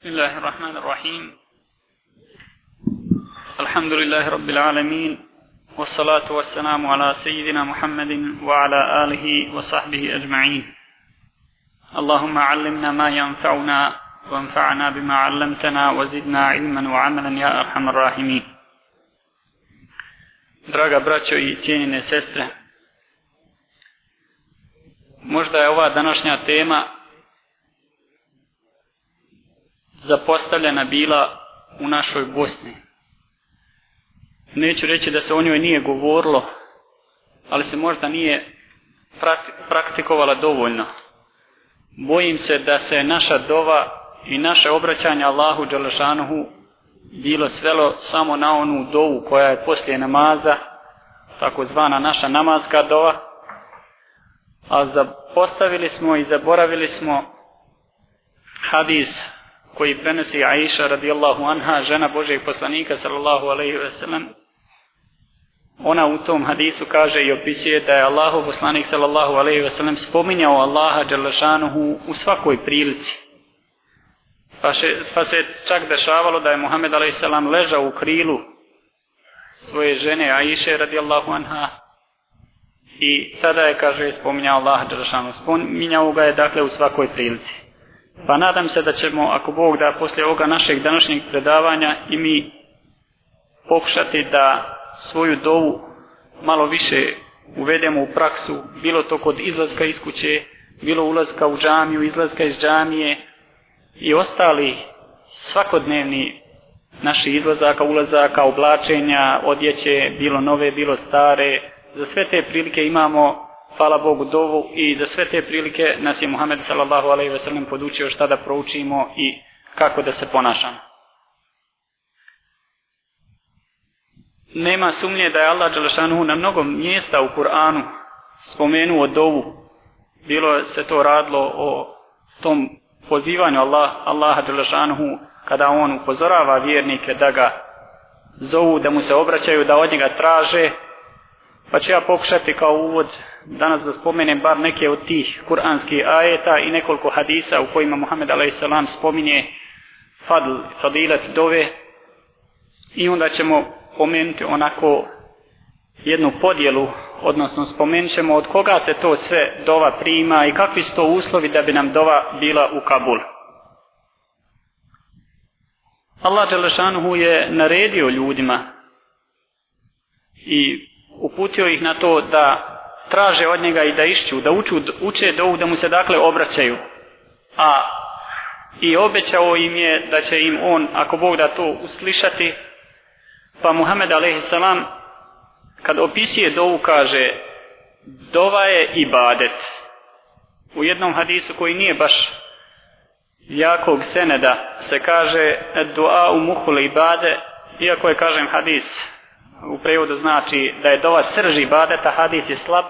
بسم الله الرحمن الرحيم الحمد لله رب العالمين والصلاة والسلام على سيدنا محمد وعلى آله وصحبه أجمعين اللهم علمنا ما ينفعنا وانفعنا بما علمتنا وزدنا علما وعملا يا أرحم الراحمين Draga braćo i cijenine sestre, možda je ova današnja tema zapostavljena bila u našoj Bosni. Neću reći da se o njoj nije govorilo, ali se možda nije praktikovala dovoljno. Bojim se da se naša dova i naše obraćanje Allahu Đalešanuhu bilo svelo samo na onu dovu koja je poslije namaza, takozvana naša namazka dova, a zapostavili smo i zaboravili smo hadis koji prenosi Aisha radijallahu anha, žena Božeg poslanika sallallahu alaihi ve sellem, ona u tom hadisu kaže i opisuje da je Allahu poslanik sallallahu alaihi ve sellem spominjao Allaha dželašanuhu u svakoj prilici. Pa, še, pa se čak dešavalo da je Muhammed alaihi sallam ležao u krilu svoje žene Aisha radijallahu anha i tada je, kaže, spominjao Allaha dželašanuhu. Spominjao ga je, dakle, u svakoj prilici. Pa nadam se da ćemo, ako Bog da, poslije ovoga našeg današnjeg predavanja i mi pokušati da svoju dovu malo više uvedemo u praksu, bilo to kod izlaska iz kuće, bilo ulazka u džamiju, izlaska iz džamije i ostali svakodnevni naši izlazaka, ulazaka, oblačenja, odjeće, bilo nove, bilo stare. Za sve te prilike imamo hvala Bogu dovu i za sve te prilike nas je Muhammed sallallahu alejhi ve sellem podučio šta da proučimo i kako da se ponašamo. Nema sumnje da je Allah dželešanu na mnogo mjesta u Kur'anu spomenuo dovu. Bilo se to radilo o tom pozivanju Allah, Allaha dželešanu kada on upozorava vjernike da ga zovu, da mu se obraćaju, da od njega traže. Pa ću ja pokušati kao uvod danas da spomenem bar neke od tih kuranskih ajeta i nekoliko hadisa u kojima Muhammed a.s. spominje fadl, fadilat dove i onda ćemo pomenuti onako jednu podjelu, odnosno spomenut ćemo od koga se to sve dova prima i kakvi su to uslovi da bi nam dova bila u Kabul. Allah Đelešanuhu je naredio ljudima i uputio ih na to da traže od njega i da išću, da uču, uče dovu, da mu se dakle obraćaju. A i obećao im je da će im on, ako Bog da to uslišati, pa Muhammed a.s. kad opisuje dovu kaže dova je ibadet. U jednom hadisu koji nije baš jakog seneda se kaže dua u muhul ibade, iako je kažem hadis u prevodu znači da je dova srži ibadeta, hadis je slab,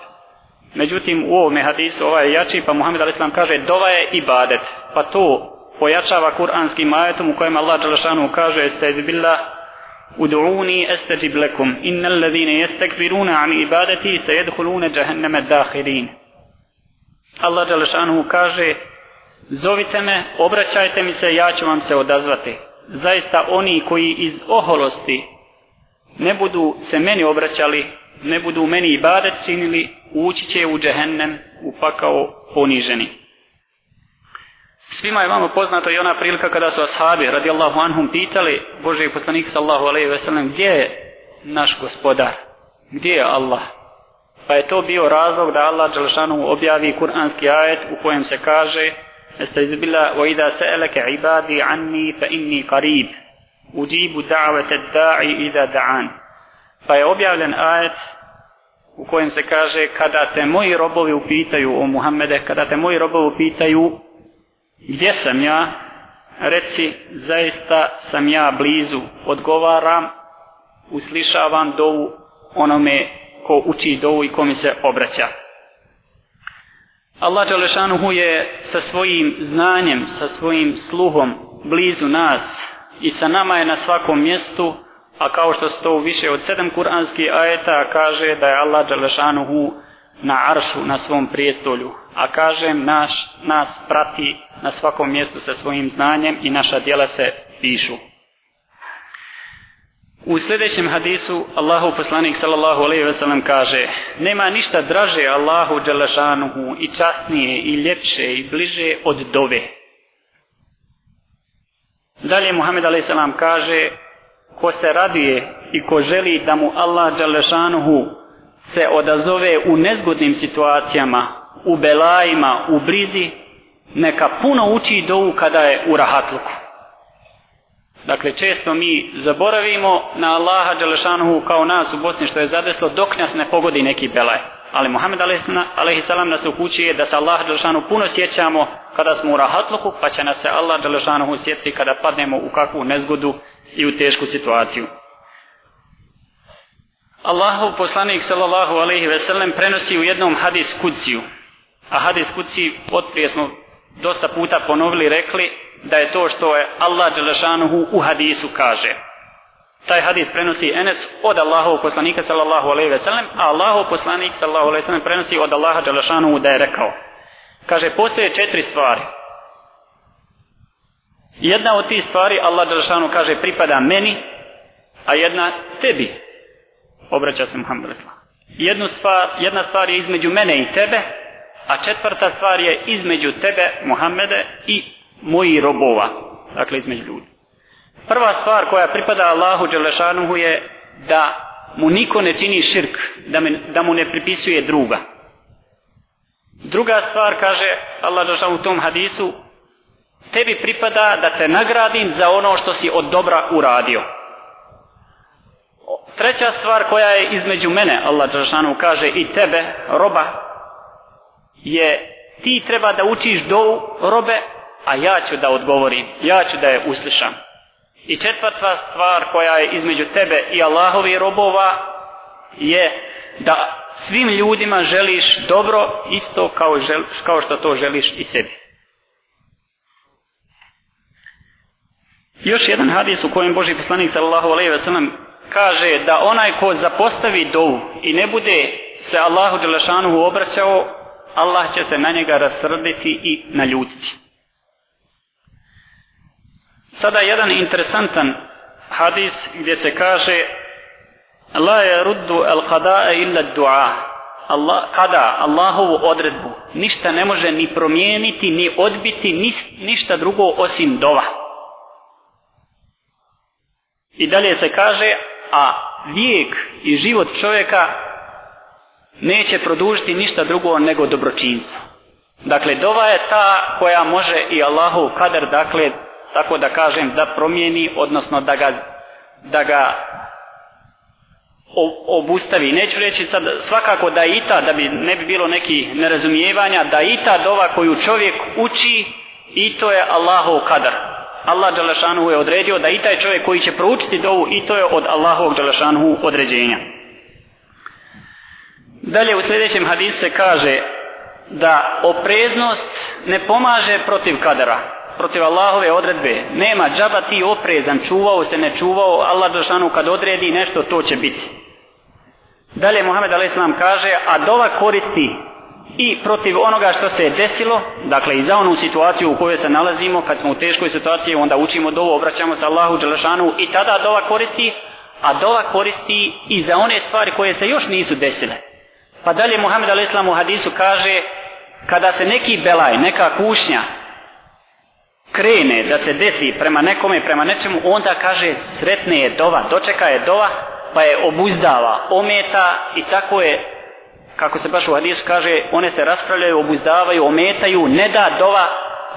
Međutim, u ovome hadisu ovaj je jači, pa Muhammed a.s. kaže dova je ibadet. Pa to pojačava kuranskim ajetom u kojem Allah Đalšanu kaže Estaizu billah Udu'uni estajib lekum innal ladhine jestekbiruna an ibadeti se jedhulune džahenneme dahirin. Allah Đalšanu kaže Zovite me, obraćajte mi se, ja ću vam se odazvati. Zaista oni koji iz oholosti ne budu se meni obraćali, ne budu meni ibadet činili, ući će u džehennem, u pakao poniženi. Svima je vama poznato i ona prilika kada su ashabi radijallahu anhum pitali Bože i poslanik sallahu alaihi ve sellem gdje je naš gospodar, gdje je Allah? Pa je to bio razlog da Allah Đelšanu objavi kuranski ajet u kojem se kaže Estaizu billah, wa idha se'eleke ibadi anni fa inni qarib, uđibu da'vete da'i iza da'an. Pa je objavljen ajet u kojem se kaže kada te moji robovi upitaju o Muhammede, kada te moji robovi upitaju gdje sam ja, reci zaista sam ja blizu, odgovaram, uslišavam dovu onome ko uči dovu i ko mi se obraća. Allah Đalešanuhu je sa svojim znanjem, sa svojim sluhom blizu nas i sa nama je na svakom mjestu, a kao što se to više od sedam kuranskih ajeta kaže da je Allah Đalešanuhu na aršu na svom prijestolju. a kažem naš, nas prati na svakom mjestu sa svojim znanjem i naša djela se pišu. U sljedećem hadisu Allahu poslanik sallallahu alejhi ve sellem kaže: Nema ništa draže Allahu dželešanuhu i časnije i ljepše i bliže od dove. Dalje Muhammed alejhi selam kaže: Ko se raduje i ko želi da mu Allah Đalešanuhu se odazove u nezgodnim situacijama, u belajima, u brizi, neka puno uči dovu kada je u rahatluku. Dakle, često mi zaboravimo na Allaha Đelešanuhu kao nas u Bosni što je zadeslo dok nas ne pogodi neki belaj. Ali Muhammed a.s. nas upućuje da se Allaha Đelešanuhu puno sjećamo kada smo u rahatluku, pa će nas se Allah Đelešanuhu sjetiti kada padnemo u kakvu nezgodu i u tešku situaciju. Allahov poslanik sallallahu alaihi ve sellem prenosi u jednom hadis kuciju. A hadis kuciji, otprije smo dosta puta ponovili rekli, da je to što je Allah Đelešanuhu u hadisu kaže. Taj hadis prenosi Enes od Allahov poslanika sallallahu alaihi ve sellem, a Allahov poslanik sallallahu alaihi ve sellem prenosi od Allaha Đelešanuhu da je rekao. Kaže, postoje četiri stvari. Jedna od tih stvari, Allah Đelšanu kaže, pripada meni, a jedna tebi. Obraća se Muhammed Jednu stvar, jedna stvar je između mene i tebe, a četvrta stvar je između tebe, Muhammede, i moji robova, dakle između ljudi. Prva stvar koja pripada Allahu Đelešanuhu je da mu niko ne čini širk, da, me, da mu ne pripisuje druga. Druga stvar kaže Allah Đelešanuhu u tom hadisu, tebi pripada da te nagradim za ono što si od dobra uradio. Treća stvar koja je između mene, Allah Đelešanuhu kaže i tebe, roba, je ti treba da učiš do robe a ja ću da odgovorim, ja ću da je uslišam. I četvrta stvar koja je između tebe i Allahovi robova je da svim ljudima želiš dobro isto kao, žel, kao što to želiš i sebi. Još jedan hadis u kojem Boži poslanik sallallahu alejhi ve sellem kaže da onaj ko zapostavi dovu i ne bude se Allahu dželešanu obraćao, Allah će se na njega rasrditi i naljutiti. Sada jedan interesantan hadis gdje se kaže La je ruddu al qada'a illa du'a Allah, kada? Allahovu odredbu. Ništa ne može ni promijeniti ni odbiti ni, ništa drugo osim dova. I dalje se kaže a vijek i život čovjeka neće produžiti ništa drugo nego dobročinstvo. Dakle dova je ta koja može i Allahov kader dakle tako da kažem da promijeni odnosno da ga da ga obustavi. Neću reći sad svakako da i ta da bi ne bi bilo neki nerazumijevanja da i ta dova koju čovjek uči i to je Allahov kadar. Allah Đalešanu je odredio da i taj čovjek koji će proučiti dovu i to je od Allahovog Đalešanu određenja. Dalje u sljedećem hadisu se kaže da opreznost ne pomaže protiv kadara protiv Allahove odredbe. Nema džaba ti oprezan, čuvao se, ne čuvao, Allah došanu kad odredi nešto, to će biti. Dalje Muhammed A.S. kaže, a dova koristi i protiv onoga što se je desilo, dakle i za onu situaciju u kojoj se nalazimo, kad smo u teškoj situaciji, onda učimo dovu, obraćamo se Allahu Đelešanu i tada dova koristi, a dova koristi i za one stvari koje se još nisu desile. Pa dalje Muhammed A.S. u hadisu kaže, kada se neki belaj, neka kušnja, krene da se desi prema nekome, prema nečemu, onda kaže sretne je dova, dočeka je dova, pa je obuzdava, ometa i tako je, kako se baš u hadisu kaže, one se raspravljaju, obuzdavaju, ometaju, ne da dova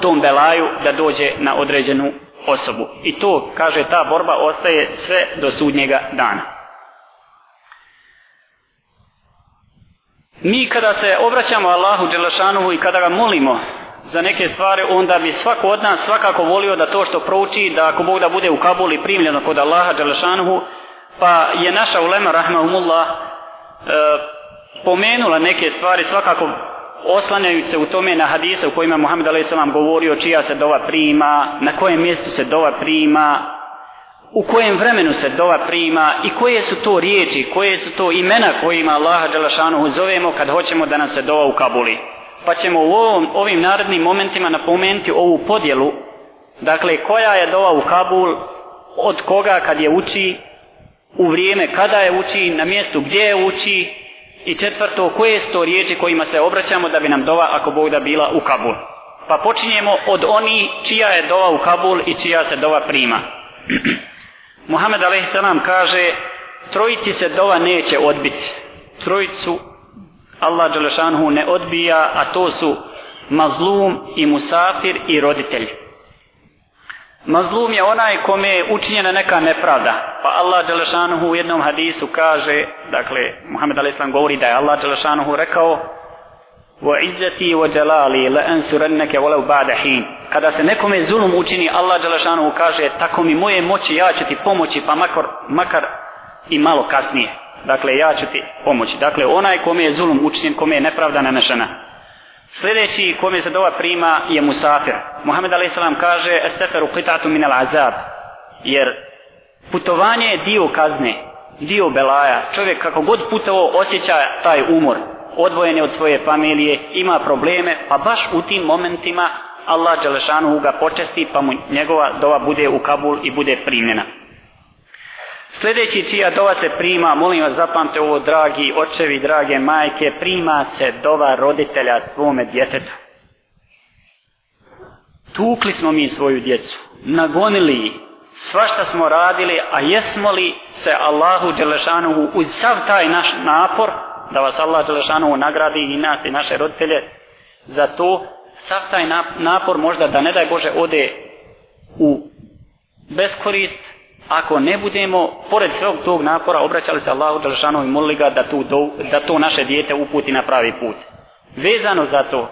tom belaju da dođe na određenu osobu. I to, kaže, ta borba ostaje sve do sudnjega dana. Mi kada se obraćamo Allahu Đelešanuhu i kada ga molimo za neke stvari, onda bi svako od nas svakako volio da to što prouči, da ako Bog da bude u Kabuli primljeno kod Allaha Đalešanuhu, pa je naša ulema, rahmahumullah, e, pomenula neke stvari, svakako oslanjajući se u tome na hadise u kojima Muhammed A.S. govorio čija se dova prima, na kojem mjestu se dova prima, u kojem vremenu se dova prima i koje su to riječi, koje su to imena kojima Allaha Đelešanuhu zovemo kad hoćemo da nam se dova u Kabuli pa ćemo u ovom, ovim narednim momentima napomenuti ovu podjelu, dakle koja je dova u Kabul, od koga kad je uči, u vrijeme kada je uči, na mjestu gdje je uči i četvrto koje su to riječi kojima se obraćamo da bi nam dova ako Bog da bila u Kabul. Pa počinjemo od oni čija je dova u Kabul i čija se dova prima. Muhammed a.s. kaže trojici se dova neće odbiti. Trojicu Allah Đelešanhu ne odbija, a to su mazlum i musafir i roditelj. Mazlum je onaj kome je učinjena neka nepravda. Pa Allah Đelešanuhu u jednom hadisu kaže, dakle, Muhammed A.S. govori da je Allah Đelešanuhu rekao wa izzati wa jalali la ansurannaka walau ba'da hin kada se nekome zulum učini Allah dželešanu kaže tako mi moje moći ja ću ti pomoći pa makar makar i malo kasnije dakle ja ću ti pomoći. Dakle onaj kome je zulum učinjen kome je nepravda nanešena. Sljedeći kome se dova prima je musafir. Muhammed a.s. kaže as-safaru qita'atu min al-azab. Jer putovanje je dio kazne dio belaja. Čovjek kako god putovao osjeća taj umor. Odvojen je od svoje familije, ima probleme, pa baš u tim momentima Allah Đelešanu ga počesti, pa mu njegova dova bude u Kabul i bude primljena. Sljedeći čija dova se prima, molim vas zapamte ovo dragi očevi, drage majke, prima se dova roditelja svome djetetu. Tukli smo mi svoju djecu, nagonili svašta smo radili, a jesmo li se Allahu Đelešanu uz sav taj naš napor, da vas Allah Đelešanu nagradi i nas i naše roditelje za to, sav taj napor možda da ne daj Bože ode u beskorist, ako ne budemo, pored svog tog napora, obraćali se Allahu Đelešanu i molili ga da, tu, da to naše dijete uputi na pravi put. Vezano za to,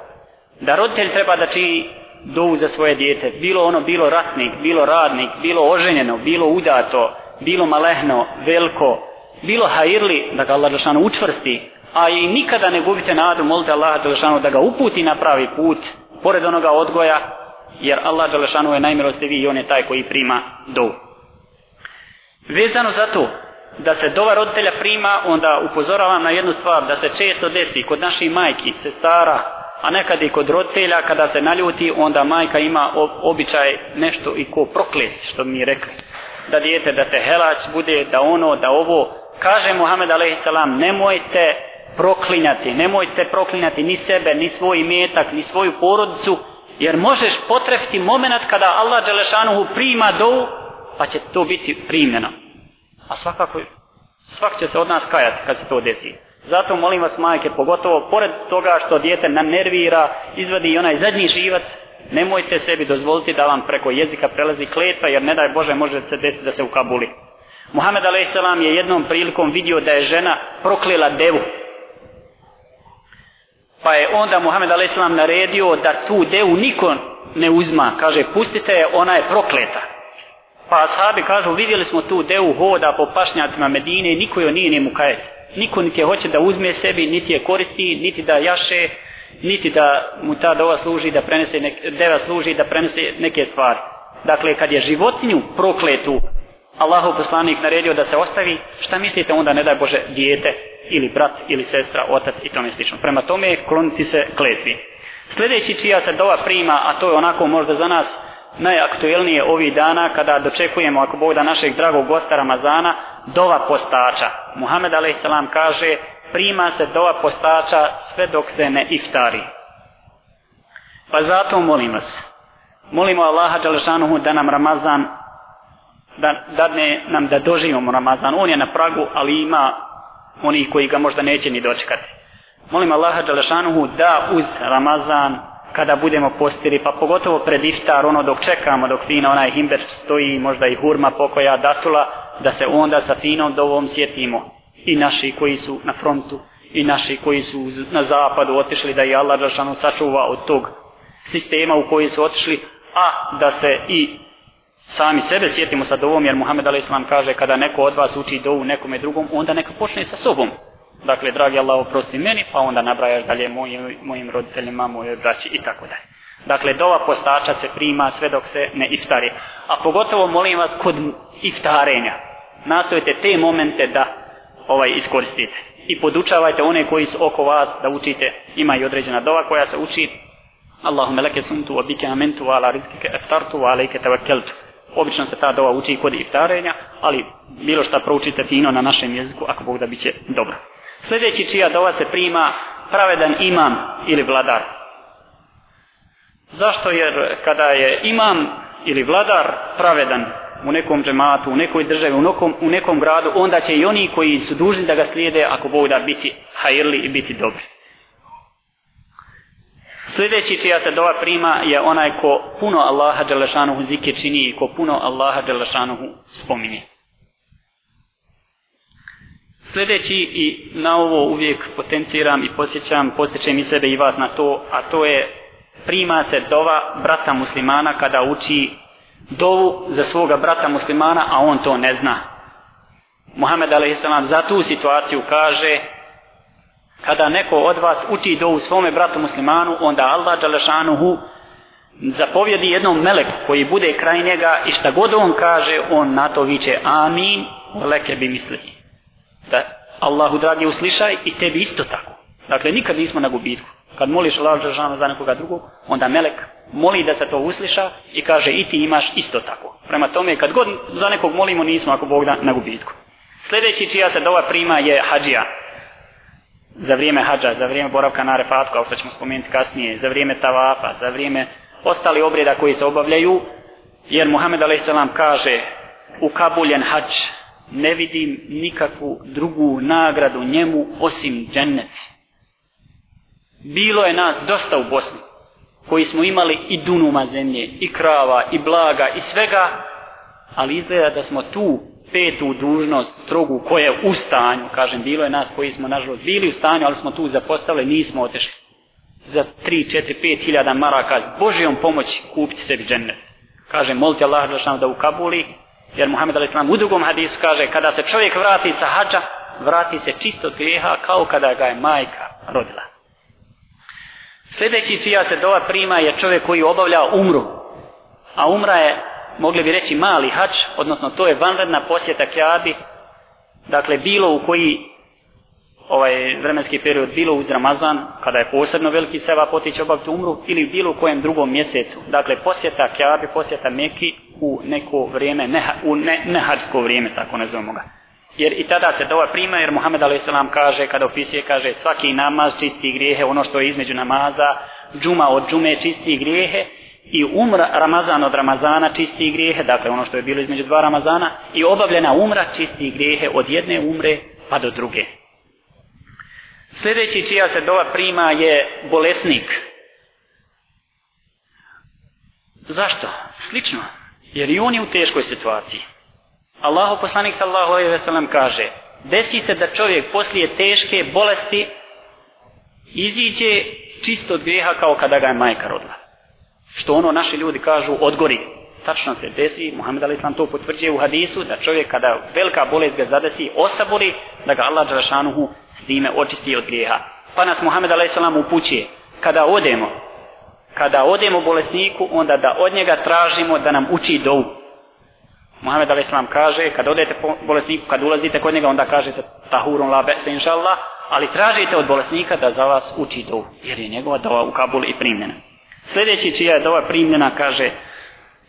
da roditelj treba da čini dovu za svoje dijete, bilo ono, bilo ratnik, bilo radnik, bilo oženjeno, bilo udato, bilo malehno, veliko, bilo hajirli da ga Allah Đelešanu učvrsti, a i nikada ne gubite nadu, molite Allah Đelešanu da ga uputi na pravi put, pored onoga odgoja, jer Allah Đelešanu je najmilostiviji i on je taj koji prima dovu. Vezano za to, da se dova roditelja prima, onda upozoravam na jednu stvar, da se često desi kod naših majki, sestara, a nekad i kod roditelja, kada se naljuti, onda majka ima običaj nešto i ko proklest, što mi rekli. Da dijete, da te helać bude, da ono, da ovo, kaže Muhammed a.s. nemojte proklinjati, nemojte proklinjati ni sebe, ni svoj imetak, ni svoju porodicu, jer možeš potrefiti moment kada Allah Đelešanuhu prima dovu, pa će to biti primljeno. A svakako, svak će se od nas kajati kad se to desi. Zato molim vas majke, pogotovo pored toga što dijete nanervira, izvadi i onaj zadnji živac, nemojte sebi dozvoliti da vam preko jezika prelazi kletva, jer ne daj Bože može se desiti da se ukabuli. Muhammed a.s. je jednom prilikom vidio da je žena proklela devu. Pa je onda Muhammed a.s. naredio da tu devu niko ne uzma. Kaže, pustite je, ona je prokleta. Pa ashabi kažu, vidjeli smo tu devu hoda po pašnjacima Medine niko joj nije njemu kajet. Niko niti je hoće da uzme sebi, niti je koristi, niti da jaše, niti da mu ta dova služi da prenese neke, deva služi da prenese neke stvari. Dakle, kad je životinju prokletu Allahu poslanik naredio da se ostavi, šta mislite onda ne daj Bože dijete ili brat ili sestra, otac i tome slično. Prema tome kloniti se kletvi. Sljedeći čija se dova prima, a to je onako možda za nas najaktuelnije ovih dana kada dočekujemo ako Bog da našeg dragog gosta Ramazana, dova postača. Muhammed a.s. kaže prima se dova postača sve dok se ne iftari. Pa zato molim vas, molimo Allaha Đalešanuhu da nam Ramazan da dadne nam da doživimo Ramazan. On je na pragu, ali ima oni koji ga možda neće ni dočekati. Molim Allaha Đalešanuhu da uz Ramazan, kada budemo postili, pa pogotovo pred iftar, ono dok čekamo, dok fina onaj himber stoji, možda i hurma pokoja datula, da se onda sa finom dovom sjetimo. I naši koji su na frontu, i naši koji su na zapadu otišli, da je Allah Đalešanuhu sačuva od tog sistema u koji su otišli, a da se i sami sebe sjetimo sa dovom, jer Muhammed A.S. kaže kada neko od vas uči dovu nekome drugom, onda neka počne sa sobom. Dakle, dragi Allah, oprosti meni, pa onda nabrajaš dalje mojim, mojim roditeljima, mojoj braći i tako dalje. Dakle, dova postača se prima sve dok se ne iftari. A pogotovo molim vas kod iftarenja. Nastojite te momente da ovaj iskoristite. I podučavajte one koji su oko vas da učite. Ima i određena dova koja se uči. Allahumma leke sumtu wa amentu wa ala rizkike eftartu wa alejke tevakkeltu. Obično se ta dova uči kod iftarenja, ali bilo šta proučite fino na našem jeziku, ako Bog da biće dobro. Sljedeći čija dova se prima pravedan imam ili vladar. Zašto? Jer kada je imam ili vladar pravedan u nekom džematu, u nekoj državi, u nekom, u nekom gradu, onda će i oni koji su dužni da ga slijede, ako Bog da biti hajrli i biti dobri. Sljedeći čija se dova prima je onaj ko puno Allaha Đelešanuhu zike čini i ko puno Allaha Đelešanuhu spominje. Sljedeći i na ovo uvijek potenciram i posjećam, posjećam i sebe i vas na to, a to je prima se dova brata muslimana kada uči dovu za svoga brata muslimana, a on to ne zna. Muhammed a.s. za tu situaciju kaže kada neko od vas uči dovu svome bratu muslimanu, onda Allah Đalešanuhu zapovjedi jednom meleku koji bude kraj njega i šta god on kaže, on na to viće amin, leke bi misli. Da Allahu dragi uslišaj i tebi isto tako. Dakle, nikad nismo na gubitku. Kad moliš Allah Đalešanuhu za nekoga drugog, onda melek moli da se to usliša i kaže i ti imaš isto tako. Prema tome, kad god za nekog molimo, nismo ako Bog da na gubitku. Sljedeći čija se dova prima je hađija. Za vrijeme hađa, za vrijeme boravka na refatu, kao što ćemo spomenuti kasnije, za vrijeme tavafa, za vrijeme ostali obreda koji se obavljaju, jer Muhammed a.s. kaže ukabuljen hađ ne vidim nikakvu drugu nagradu njemu osim džennet. Bilo je nas dosta u Bosni koji smo imali i dunuma zemlje, i krava, i blaga, i svega, ali izgleda da smo tu petu dužnost strogu koja je u stanju, kažem, bilo je nas koji smo nažalost bili u stanju, ali smo tu zapostavili, nismo otešli. Za 3, 4, 5 hiljada maraka s Božijom pomoći kupiti sebi džennet. Kažem, molite Allah da da u Kabuli, jer Muhammed a.s. u drugom hadisu kaže, kada se čovjek vrati sa hađa, vrati se čisto od grijeha kao kada ga je majka rodila. Sljedeći čija se dova prima je čovjek koji obavlja umru. A umra je, mogli bi reći, mali hač, odnosno to je vanredna posjeta kjabi. Dakle, bilo u koji ovaj vremenski period, bilo uz Ramazan, kada je posebno veliki seba potići obaviti umru, ili bilo u kojem drugom mjesecu. Dakle, posjeta kjabi, posjeta meki u neko vrijeme, ne, u ne, neharsko vrijeme, tako ne zovemo ga jer i tada se dova prima, jer Muhammed a.s. kaže, kada opisuje, kaže, svaki namaz čisti grijehe, ono što je između namaza, džuma od džume čisti grijehe, i umra Ramazan od Ramazana čisti grijehe, dakle ono što je bilo između dva Ramazana, i obavljena umra čisti grijehe od jedne umre pa do druge. Sljedeći čija se dova prima je bolesnik. Zašto? Slično. Jer i on je u teškoj situaciji. Allahu poslanik sallallahu alejhi ve sellem kaže: Desi se da čovjek poslije teške bolesti iziđe čisto od grijeha kao kada ga je majka rodila. Što ono naši ljudi kažu odgori. Tačno se desi, Muhammed Ali Islam to potvrđuje u hadisu, da čovjek kada velika bolest ga zadesi, osabori, da ga Allah Đarašanuhu s time očisti od grijeha. Pa nas Muhammed Ali Islam upućuje, kada odemo, kada odemo bolesniku, onda da od njega tražimo da nam uči dovu. Muhammed a.s. kaže, kada odete po bolesniku, kada ulazite kod njega, onda kažete tahurun la bese inša Allah, ali tražite od bolesnika da za vas uči dovu, jer je njegova dova u Kabul i primljena. Sljedeći čija je dova primljena, kaže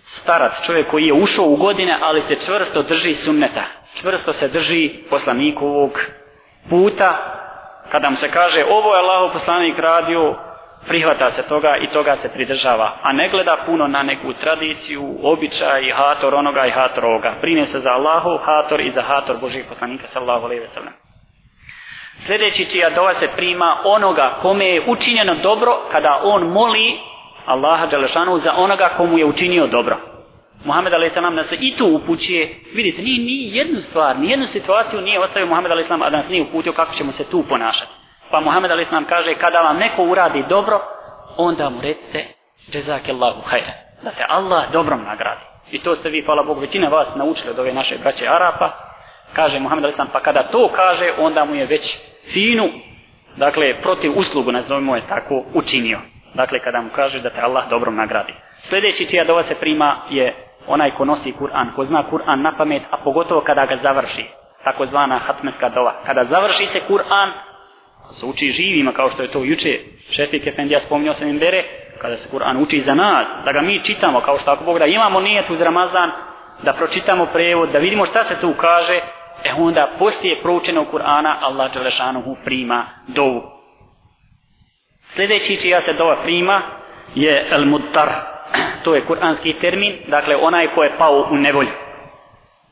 starac, čovjek koji je ušao u godine, ali se čvrsto drži sunneta. Čvrsto se drži poslanikovog puta, kada mu se kaže, ovo je Allahov poslanik radio, prihvata se toga i toga se pridržava, a ne gleda puno na neku tradiciju, običaj, hator onoga i hator ovoga. Brine se za Allahu, hator i za hator Božih poslanika sallahu alaihi wasallam. Sljedeći čija dova se prima onoga kome je učinjeno dobro kada on moli Allaha Đalešanu za onoga komu je učinio dobro. Muhammed a.s. nas i tu upućuje, vidite, ni, ni jednu stvar, ni jednu situaciju nije ostavio Muhammed a.s. a da nas nije uputio kako ćemo se tu ponašati. Pa Muhammed a.s. nam kaže, kada vam neko uradi dobro, onda mu recite, Allahu hajre, da te Allah dobrom nagradi. I to ste vi, hvala Bogu, većina vas naučili od ove naše braće Arapa. Kaže Muhammed a.s. pa kada to kaže, onda mu je već finu, dakle, protiv uslugu, nazovimo je tako, učinio. Dakle, kada mu kaže da te Allah dobro nagradi. Sljedeći čija dova se prima je onaj ko nosi Kur'an, ko zna Kur'an na pamet, a pogotovo kada ga završi. takozvana hatmeska dova. Kada završi se Kur'an, se uči živima, kao što je to juče Šefik Efendija spominjao se Nimbere, kada se Kur'an uči za nas, da ga mi čitamo, kao što ako Bog da imamo nijet uz Ramazan, da pročitamo prevod, da vidimo šta se tu kaže, e onda poslije proučenog Kur'ana Allah Đelešanuhu prima dovu. Sljedeći čija se dova prima je El Mudtar, to je kuranski termin, dakle onaj ko je pao u nevolju.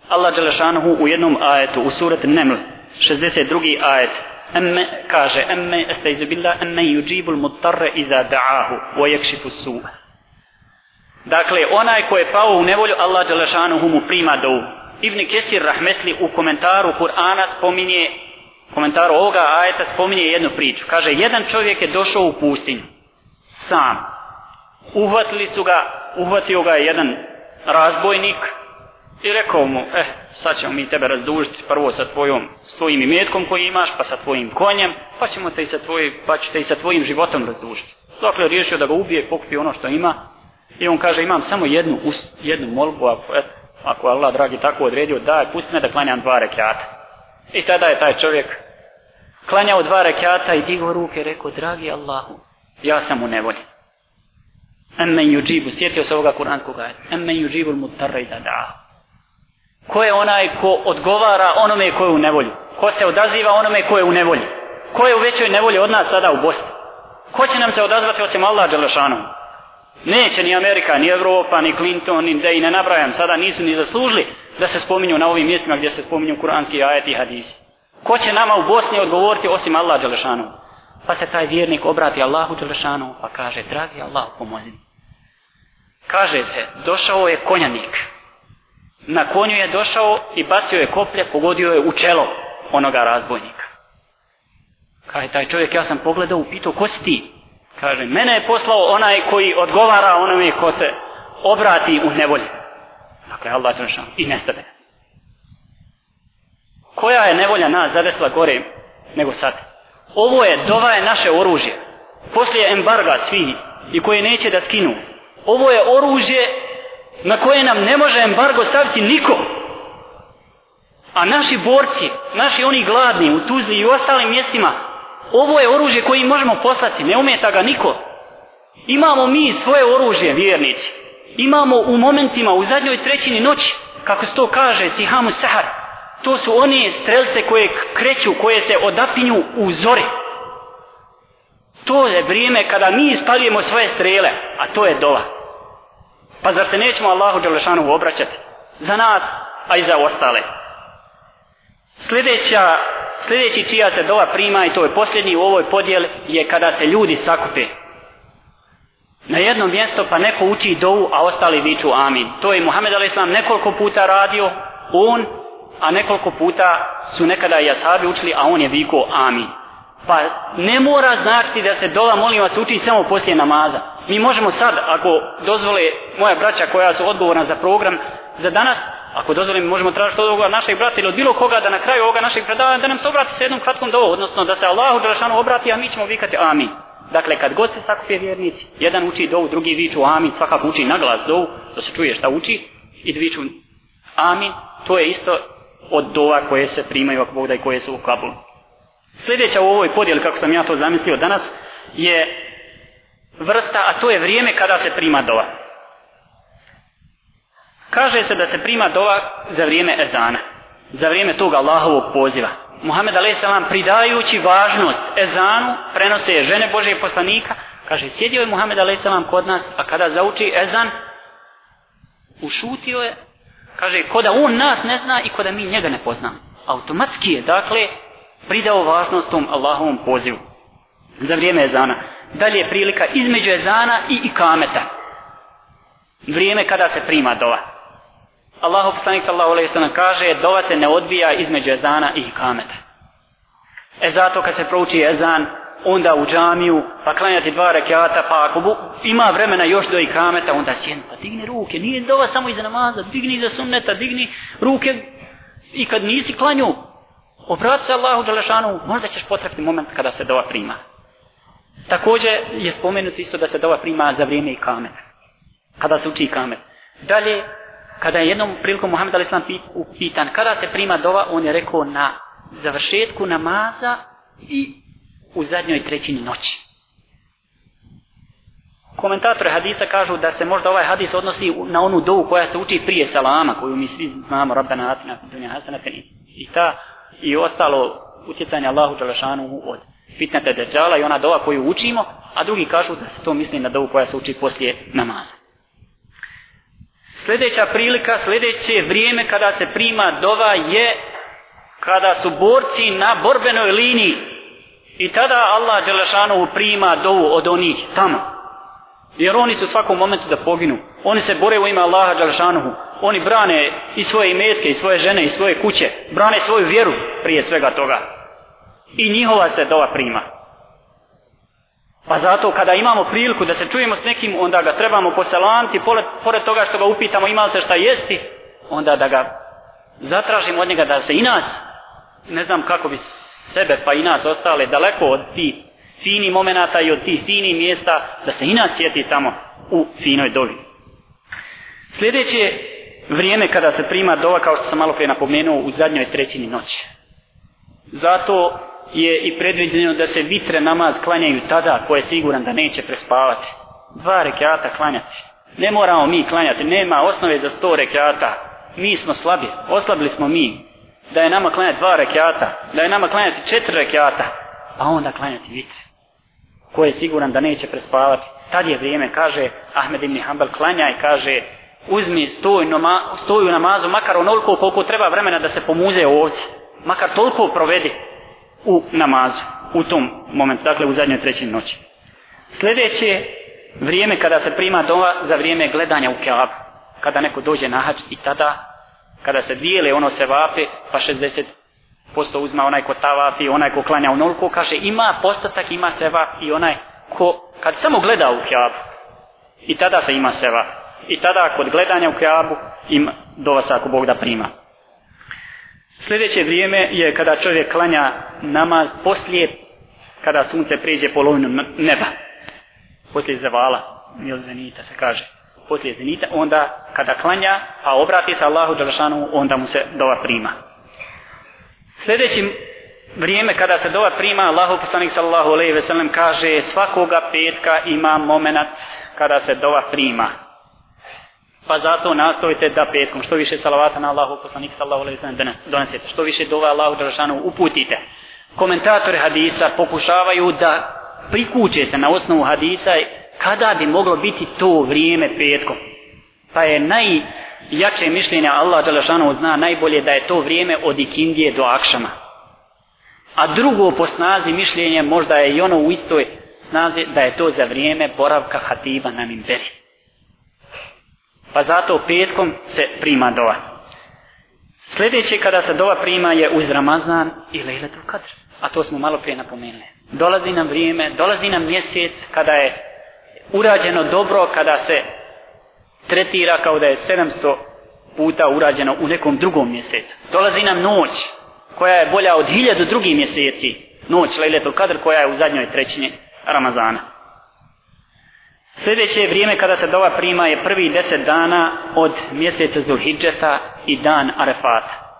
Allah Đelešanuhu u jednom ajetu, u surat Neml, 62. ajet, emme, kaže, emme, estaizu billah, emme yuđibul mutarre iza da'ahu, wa yakšifu su'a. Dakle, onaj ko je pao u nevolju, Allah Đelešanuhu mu prima dovu. Ibn Kesir Rahmetli u komentaru Kur'ana spominje, komentaru ovoga ajeta spominje jednu priču. Kaže, jedan čovjek je došao u pustinju, sam. Uhvatili su ga, uhvatio ga je jedan razbojnik, I rekao mu, eh, sad ćemo mi tebe razdužiti prvo sa tvojom, s tvojim imetkom koji imaš, pa sa tvojim konjem, pa ćemo te i sa, tvoj, pa ću te i sa tvojim životom razdužiti. Dakle, riješio da ga ubije, pokupi ono što ima. I on kaže, imam samo jednu, jednu molbu, ako, et, ako Allah, dragi, tako odredio, daj, pusti me da klanjam dva rekiata. I tada je taj čovjek klanjao dva rekata i digo ruke, rekao, dragi Allahu, ja sam u nevolji. Emmen yuđibu, sjetio se ovoga kuranskog ajeta, emmen yuđibu mutarra i da da'a. Ko je onaj ko odgovara onome ko je u nevolji? Ko se odaziva onome ko je u nevolji? Ko je u većoj nevolji od nas sada u Bosni? Ko će nam se odazvati osim Allah Đelešanom neće ni Amerika, ni Evropa, ni Clinton ni da i ne nabrajam sada nisu ni zaslužili da se spominju na ovim mjestima gdje se spominju kuranski ajeti i hadisi ko će nama u Bosni odgovoriti osim Allah Đelešanu? pa se taj vjernik obrati Allahu Đelešanu pa kaže dragi Allah pomozi kaže se došao je konjanik na konju je došao i bacio je koplje, pogodio je u čelo onoga razbojnika. Kaže, taj čovjek, ja sam pogledao, upitao, ko si ti? Kaže, mene je poslao onaj koji odgovara onome ko se obrati u nevolje. Dakle, Allah je i nestade. Koja je nevolja nas zadesla gore nego sad? Ovo je, dova je naše oružje. Poslije embarga svi i koje neće da skinu. Ovo je oružje na koje nam ne može embargo staviti niko. A naši borci, naši oni gladni u Tuzli i u ostalim mjestima, ovo je oružje koje možemo poslati, ne umeta ga niko. Imamo mi svoje oružje, vjernici. Imamo u momentima, u zadnjoj trećini noći, kako se to kaže, Sihamu Sahar, to su one strelce koje kreću, koje se odapinju u zore. To je vrijeme kada mi ispaljujemo svoje strele, a to je dova. Pa zar se nećemo Allahu Đelešanu obraćati? Za nas, a i za ostale. Sljedeća, sljedeći čija se dova prima i to je posljednji u ovoj podjeli je kada se ljudi sakupe. Na jedno mjesto pa neko uči dovu, a ostali viču amin. To je Muhammed A.S. nekoliko puta radio, on, a nekoliko puta su nekada i asabi učili, a on je vikao amin. Pa ne mora značiti da se dova, molim vas, uči samo poslije namaza. Mi možemo sad, ako dozvole moja braća koja su odgovorna za program za danas, ako dozvolim, možemo tražiti od ovoga našeg brata ili od bilo koga da na kraju ovoga našeg predavanja da nam se obrati sa jednom kratkom dovu, odnosno da se Allahu Đelešanu obrati, a mi ćemo vikati amin. Dakle, kad god se sakupe vjernici, jedan uči dovu, drugi viču amin, svakako uči na glas dovu, da se čuje šta uči, i viču amin, to je isto od dova koje se primaju ako Bog da i koje su u kabulu. Sljedeća u ovoj podijeli, kako sam ja to zamislio danas, je vrsta, a to je vrijeme kada se prima dova. Kaže se da se prima dova za vrijeme ezana, za vrijeme tog Allahovog poziva. Muhammed A.S. pridajući važnost ezanu, prenose je žene Božije poslanika, kaže, sjedio je Muhammed A.S. kod nas, a kada zauči ezan, ušutio je, kaže, ko da on nas ne zna i ko da mi njega ne poznamo. Automatski je, dakle, pridao važnost tom Allahovom pozivu za vrijeme ezana. Dalje je prilika između ezana i ikameta. Vrijeme kada se prima dova. Allahu poslanik sallallahu alejhi ve sellem kaže dova se ne odbija između ezana i ikameta. E zato kad se prouči ezan, onda u džamiju, pa klanjati dva rekiata, pa ako bu, ima vremena još do ikameta, onda sjedni, pa digni ruke, nije dova samo iza namaza, digni za sunneta, digni ruke, i kad nisi klanju, obrati se Allahu Đelešanu, možda ćeš potrebiti moment kada se dova prima. Također je spomenuto isto da se dova prima za vrijeme ikameta. Kada se uči ikamet. Dalje, kada je jednom prilikom Muhammed Ali Islam pitan kada se prima dova, on je rekao na završetku namaza i u zadnjoj trećini noći. Komentatori hadisa kažu da se možda ovaj hadis odnosi na onu dovu koja se uči prije salama, koju mi svi znamo, Rabbana atina dunja hasanatan i ta i ostalo utjecanje Allahu Đalešanu od fitnete deđala i ona dova koju učimo, a drugi kažu da se to misli na dovu koja se uči poslije namaza. Sljedeća prilika, sljedeće vrijeme kada se prima dova je kada su borci na borbenoj liniji i tada Allah Đelešanovu prima dovu od onih tamo. Jer oni su u svakom momentu da poginu. Oni se bore u ime Allaha Đelešanovu. Oni brane i svoje imetke, i svoje žene, i svoje kuće. Brane svoju vjeru prije svega toga. I njihova se dova prima. Pa zato kada imamo priliku da se čujemo s nekim, onda ga trebamo poselanti, pored, pored toga što ga upitamo ima li se šta jesti, onda da ga zatražimo od njega da se i nas, ne znam kako bi sebe pa i nas ostale daleko od tih fini momenata i od tih fini mjesta, da se i nas sjeti tamo u finoj dovi. Sljedeće vrijeme kada se prima dova, kao što sam malo prije napomenuo, u zadnjoj trećini noći. Zato je i predviđeno da se vitre namaz klanjaju tada, ko je siguran da neće prespavati. Dva rekiata klanjati. Ne moramo mi klanjati, nema osnove za sto rekiata. Mi smo slabi, oslabili smo mi. Da je nama klanjati dva rekiata, da je nama klanjati četiri rekiata, a onda klanjati vitre. Ko je siguran da neće prespavati. Tad je vrijeme, kaže Ahmed ibn Hanbal, klanja i kaže uzmi stoj, noma, stoj u namazu, makar onoliko koliko treba vremena da se pomuze ovdje. Makar toliko provedi u namazu, u tom momentu, dakle u zadnjoj trećini noći. Sljedeće vrijeme kada se prima dova za vrijeme gledanja u Keabu, kada neko dođe na hač i tada, kada se dijele, ono se vape, pa 60% uzma onaj ko tavafi, onaj ko klanja onoliko, kaže ima postatak, ima seva i onaj ko, kad samo gleda u Keabu, i tada se ima seva. I tada kod gledanja u Keabu ima dova sa ako Bog da prima. Sljedeće vrijeme je kada čovjek klanja namaz poslije, kada sunce pređe polovinu neba. Poslije zavala, ili zenita se kaže. Poslije zenita, onda kada klanja, a obrati se Allahu Đalšanu, onda mu se dova prima. Sljedeći vrijeme kada se dova prima, Allahu poslanik sallallahu alejhi ve sellem kaže svakoga petka ima momenat kada se dova prima pa zato nastojite da petkom što više salavata na Allahu poslanik sallallahu alejhi ve sellem donesete. Što više dova Allahu dželešanu uputite. Komentatori hadisa pokušavaju da prikuće se na osnovu hadisa kada bi moglo biti to vrijeme petkom. Pa je najjače mišljenje Allah dželešanu zna najbolje da je to vrijeme od ikindije do akšama. A drugo po snazi mišljenje možda je i ono u istoj snazi da je to za vrijeme boravka hatiba na minberi. Pa zato petkom se prima dova. Sljedeće kada se dova prima je uz Ramazan i Lejletul Kadr. A to smo malo prije napomenuli. Dolazi nam vrijeme, dolazi nam mjesec kada je urađeno dobro, kada se tretira kao da je 700 puta urađeno u nekom drugom mjesecu. Dolazi nam noć koja je bolja od hiljadu drugih mjeseci. Noć Lejletul Kadr koja je u zadnjoj trećini Ramazana. Sljedeće vrijeme kada se dova prima je prvi deset dana od mjeseca Zulhidžeta i dan Arefata.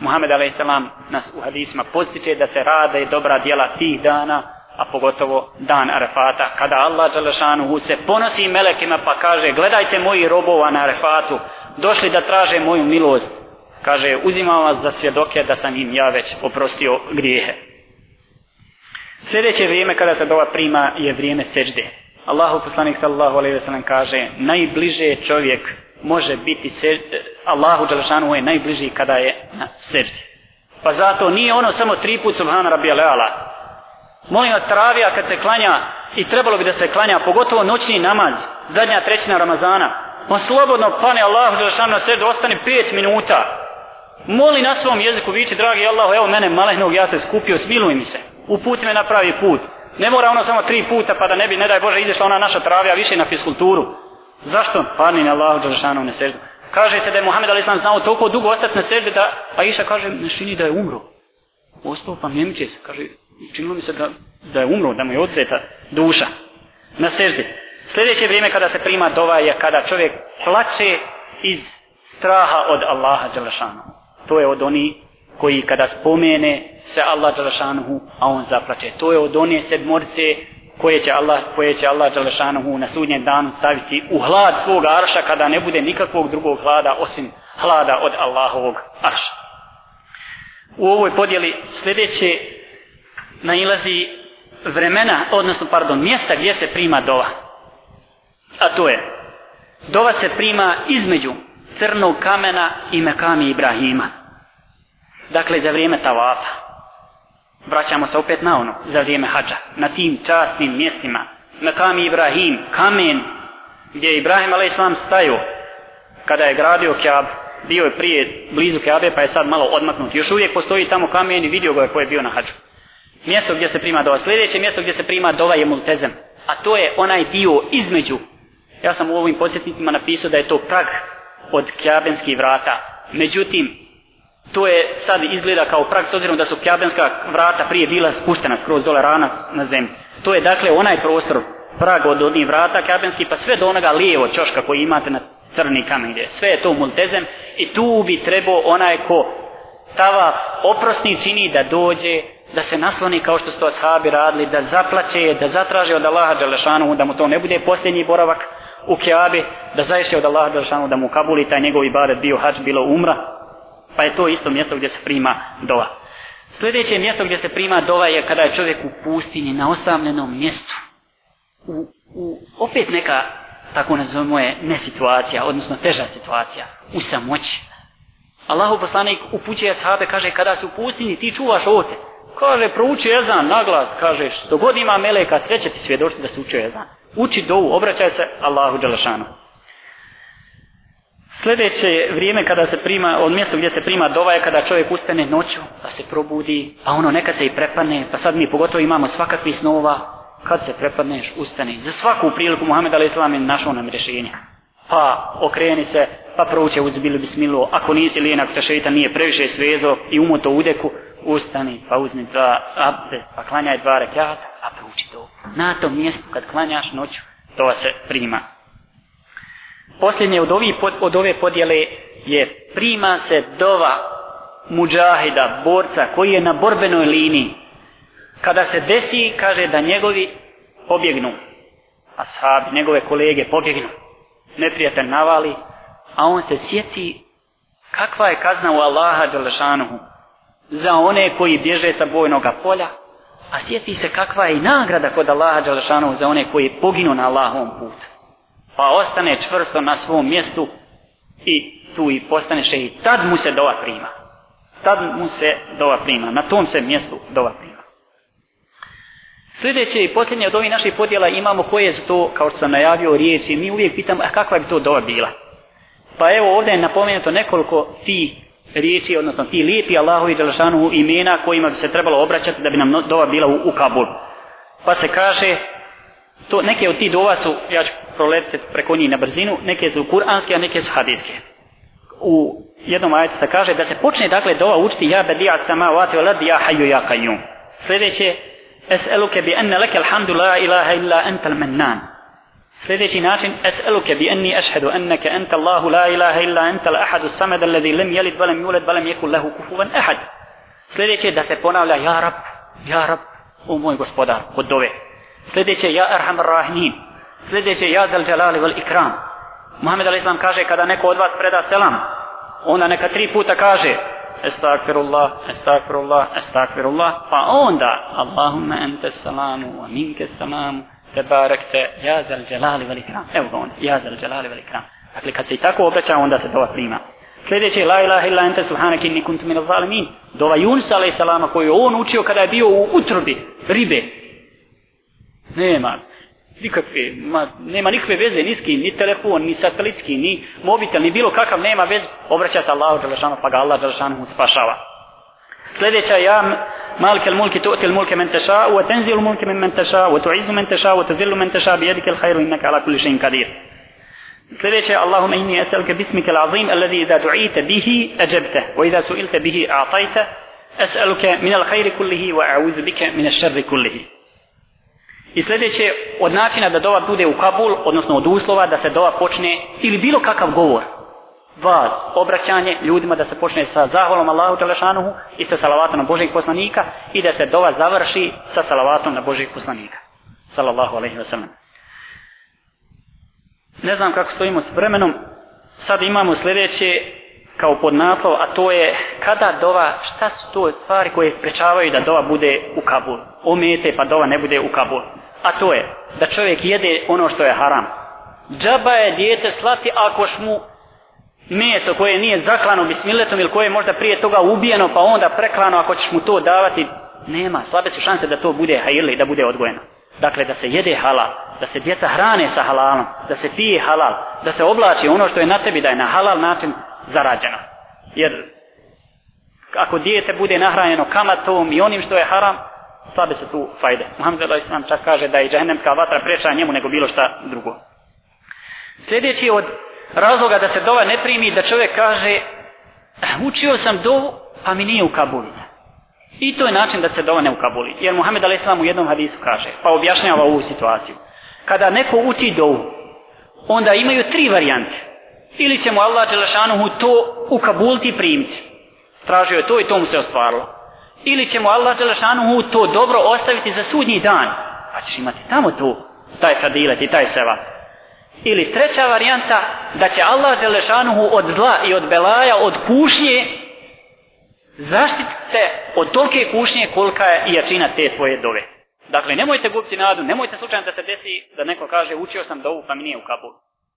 Muhammed a.s. nas u hadisma postiče da se rada i dobra djela tih dana, a pogotovo dan Arefata, kada Allah Đalešanuhu se ponosi melekima pa kaže gledajte moji robova na Arefatu, došli da traže moju milost. Kaže, uzimam vas za svjedoke da sam im ja već oprostio grijehe. Sljedeće vrijeme kada se dova prima je vrijeme sežde. Allahu poslanik sallallahu alejhi ve sellem kaže najbliže čovjek može biti se, Allahu dželešanu je najbliži kada je na seždi. Pa zato nije ono samo tri put subhana rabbijal ala. Molim vas travija kad se klanja i trebalo bi da se klanja pogotovo noćni namaz, zadnja trećina Ramazana. On slobodno pane Allahu dželešanu na seždu ostane pet minuta. Moli na svom jeziku viči dragi Allah, evo mene malehnog ja se skupio, smiluj mi se. Uputi me na pravi put. Ne mora ono samo tri puta pa da ne bi, ne daj Bože, izašla ona naša travija više na fiskulturu. Zašto? Padni na Allahu Đelešanu na seždu. Kaže se da je Muhammed Ali Islam znao toliko dugo ostati na seždu da Aisha kaže, ne čini da je umro. Ostao pa njemiće se, kaže, činilo mi se da, da je umro, da mu je odzeta duša na seždi. Sljedeće vrijeme kada se prima dova je kada čovjek plače iz straha od Allaha Đelešanu. To je od oni koji kada spomene se Allah Đalešanuhu, a on zaplače. To je od one sedmorice koje će Allah, koje će Allah Đalešanuhu na sudnjem danu staviti u hlad svog arša kada ne bude nikakvog drugog hlada osim hlada od Allahovog arša. U ovoj podjeli sljedeće nailazi vremena, odnosno, pardon, mjesta gdje se prima dova. A to je, dova se prima između crnog kamena i mekami Ibrahima. Dakle, za vrijeme tavafa. Vraćamo se opet na ono, za vrijeme hađa. Na tim častnim mjestima. Na kami Ibrahim, kamen, gdje je Ibrahim a.s. stajao kada je gradio Kjab, bio je prije blizu Kjabe, pa je sad malo odmaknut. Još uvijek postoji tamo kamen i vidio ga koji ko je bio na hađu. Mjesto gdje se prima dova. Sljedeće mjesto gdje se prima dova je multezem. A to je onaj dio između. Ja sam u ovim podsjetnicima napisao da je to prag od kjabenskih vrata. Međutim, to je sad izgleda kao prag s obzirom da su kjabenska vrata prije bila spuštena skroz dole rana na zemlji. To je dakle onaj prostor prag od onih vrata kjabenski pa sve do onoga lijevo čoška koji imate na crni kamen gdje. Sve je to multezem i tu bi trebao onaj ko tava oprosni čini da dođe da se nasloni kao što su to ashabi radili, da zaplaće, da zatraže od Allaha Đalešanu, da mu to ne bude posljednji boravak u Kjabi, da zaješe od Allaha Đalešanu, da mu kabuli taj njegov ibadet bio hač, bilo umra, pa je to isto mjesto gdje se prima dova. Sljedeće mjesto gdje se prima dova je kada je čovjek u pustinji, na osamljenom mjestu. U, u, opet neka, tako nazovemo je, ne situacija, odnosno teža situacija, u samoći. Allahu poslanik upućuje sahabe, kaže, kada se u pustinji, ti čuvaš ote. Kaže, prouči ezan naglas, kaže, što god ima meleka, sve će ti svjedočiti da se uči ezan. Uči dovu, obraćaj se Allahu Đelešanu. Sljedeće vrijeme kada se prima, od mjesta gdje se prima dova je kada čovjek ustane noću, pa se probudi, pa ono nekad se i prepane, pa sad mi pogotovo imamo svakakvi snova, kad se prepadneš, ustani. Za svaku priliku Muhammed A.S. je našao nam rješenje. Pa okreni se, pa prouče uzbilu bismilu, ako nisi lijen, ako te šeitan nije previše svezo i umoto u deku, ustani, pa uzmi dva abde, pa klanjaj dva rekiata, a prouči to. Na tom mjestu kad klanjaš noću, to se prima. Posljednje od, ovi, od ove podjele je prima se dova muđahida, borca, koji je na borbenoj liniji. Kada se desi, kaže da njegovi pobjegnu, ashabi, njegove kolege pobjegnu, neprijatelj navali, a on se sjeti kakva je kazna u Allaha Đalešanuhu za one koji bježe sa bojnog polja, a sjeti se kakva je i nagrada kod Allaha Đalešanuhu za one koji poginu na Allahovom putu. Pa ostane čvrsto na svom mjestu i tu i postane šehid. i tad mu se dova prima. Tad mu se dova prima. Na tom se mjestu dova prima. Sljedeće i posljednje od ovih naših podjela imamo koje su to, kao što sam najavio, riječi. Mi uvijek pitamo, a kakva bi to dova bila? Pa evo ovdje je napomenuto nekoliko ti riječi, odnosno ti lijepi Allahovi Đelšanu imena kojima bi se trebalo obraćati da bi nam dova bila u, u Kabul. Pa se kaže, to, neke od ti dova su, ja ću proletiti preko njih na brzinu, neke su kuranske, a neke su hadijske. U jednom ajetu se kaže da se počne dakle dova učiti ja bedija sama vati olad ja haju ja kajum. Sljedeće, es'eluke bi enne leke alhamdu la ilaha illa entel mennan. Sljedeći način, es'eluke bi enni ešhedu enneke entel Allahu la ilaha illa entel ahadu samed alladhi lem jelid valem juled valem jekul lehu kufuvan ahad. Sljedeće da se ponavlja, ja rab, ja rab, o moj gospodar, kod dove. Sljedeće, ja arham rahmin. Sljedeće, ja del dželali vel ikram. Muhammed al Islam kaže, kada neko od vas preda selam, onda neka tri puta kaže, Estakfirullah, estakfirullah, estakfirullah, pa onda, Allahumma ente salamu, wa minke salamu, tebarekte, ja del dželali vel ikram. Evo ga onda, ja del dželali vel ikram. Dakle, kad se i tako obraća, onda se dova prima. Sljedeće, la ilaha illa ente subhanak inni kuntu min zalimin. Dova Yunus alaih salama koju on učio kada je bio u utrobi ribe. Nema nikakve, ma, nema nikakve veze ni s kim, ni telefon, ni satelitski, ni mobitel, ni bilo kakav nema veze. Obraća se Allahu Đelešanu, pa ga Allah Đelešanu spašava. Sljedeća ja, مالك الملك تؤتي الملك من تشاء وتنزل الملك من من تشاء وتعز من تشاء وتذل من تشاء بيدك الخير انك على كل شيء قدير Sljedeće, Allahumma inni esalke bismike l'azim, alladhi idha du'ite bihi, ađebte, wa idha su'ilte bihi, a'tajte, esaluke min al khayri kullihi, wa a'udhu bike I sljedeće, od načina da dova bude u Kabul, odnosno od uslova da se dova počne, ili bilo kakav govor, vas, obraćanje ljudima da se počne sa zahvalom Allahu Đelešanuhu i sa salavatom na Božeg poslanika i da se dova završi sa salavatom na Božeg poslanika. Salallahu alaihi wa sallam. Ne znam kako stojimo s vremenom. Sad imamo sljedeće kao podnaslov, a to je kada dova, šta su to stvari koje sprečavaju da dova bude u Kabul. Omete pa dova ne bude u Kabul. A to je da čovjek jede ono što je haram. Džaba je dijete slati ako mu meso koje nije zaklano bismiletom ili koje je možda prije toga ubijeno pa onda preklano ako ćeš mu to davati nema, slabe su šanse da to bude hajili, da bude odgojeno. Dakle, da se jede halal, da se djeca hrane sa halalom, da se pije halal, da se oblači ono što je na tebi da je na halal način zarađeno. Jer ako dijete bude nahranjeno kamatom i onim što je haram, slabe su tu fajde. Muhammed Allah čak kaže da je džahennemska vatra preča njemu nego bilo šta drugo. Sljedeći od razloga da se dova ne primi, da čovjek kaže eh, učio sam dovu, pa mi nije u Kabuli. I to je način da se dova ne ukabuli. Jer Muhammed A.S. u jednom hadisu kaže, pa objašnjava ovu situaciju. Kada neko uči dovu, onda imaju tri varijante. Ili će mu Allah Đelešanuhu to ukabuliti i primiti. Tražio je to i to mu se ostvarilo. Ili će mu Allah Đelešanuhu to dobro ostaviti za sudnji dan. Pa ćeš imati tamo to, taj fadilet i taj sevap. Ili treća varijanta, da će Allah Đelešanuhu od zla i od belaja, od kušnje, zaštitite od tolike kušnje kolika je jačina te tvoje dove. Dakle, nemojte gubiti nadu, nemojte slučajno da se desi da neko kaže učio sam dovu pa mi nije u kapu.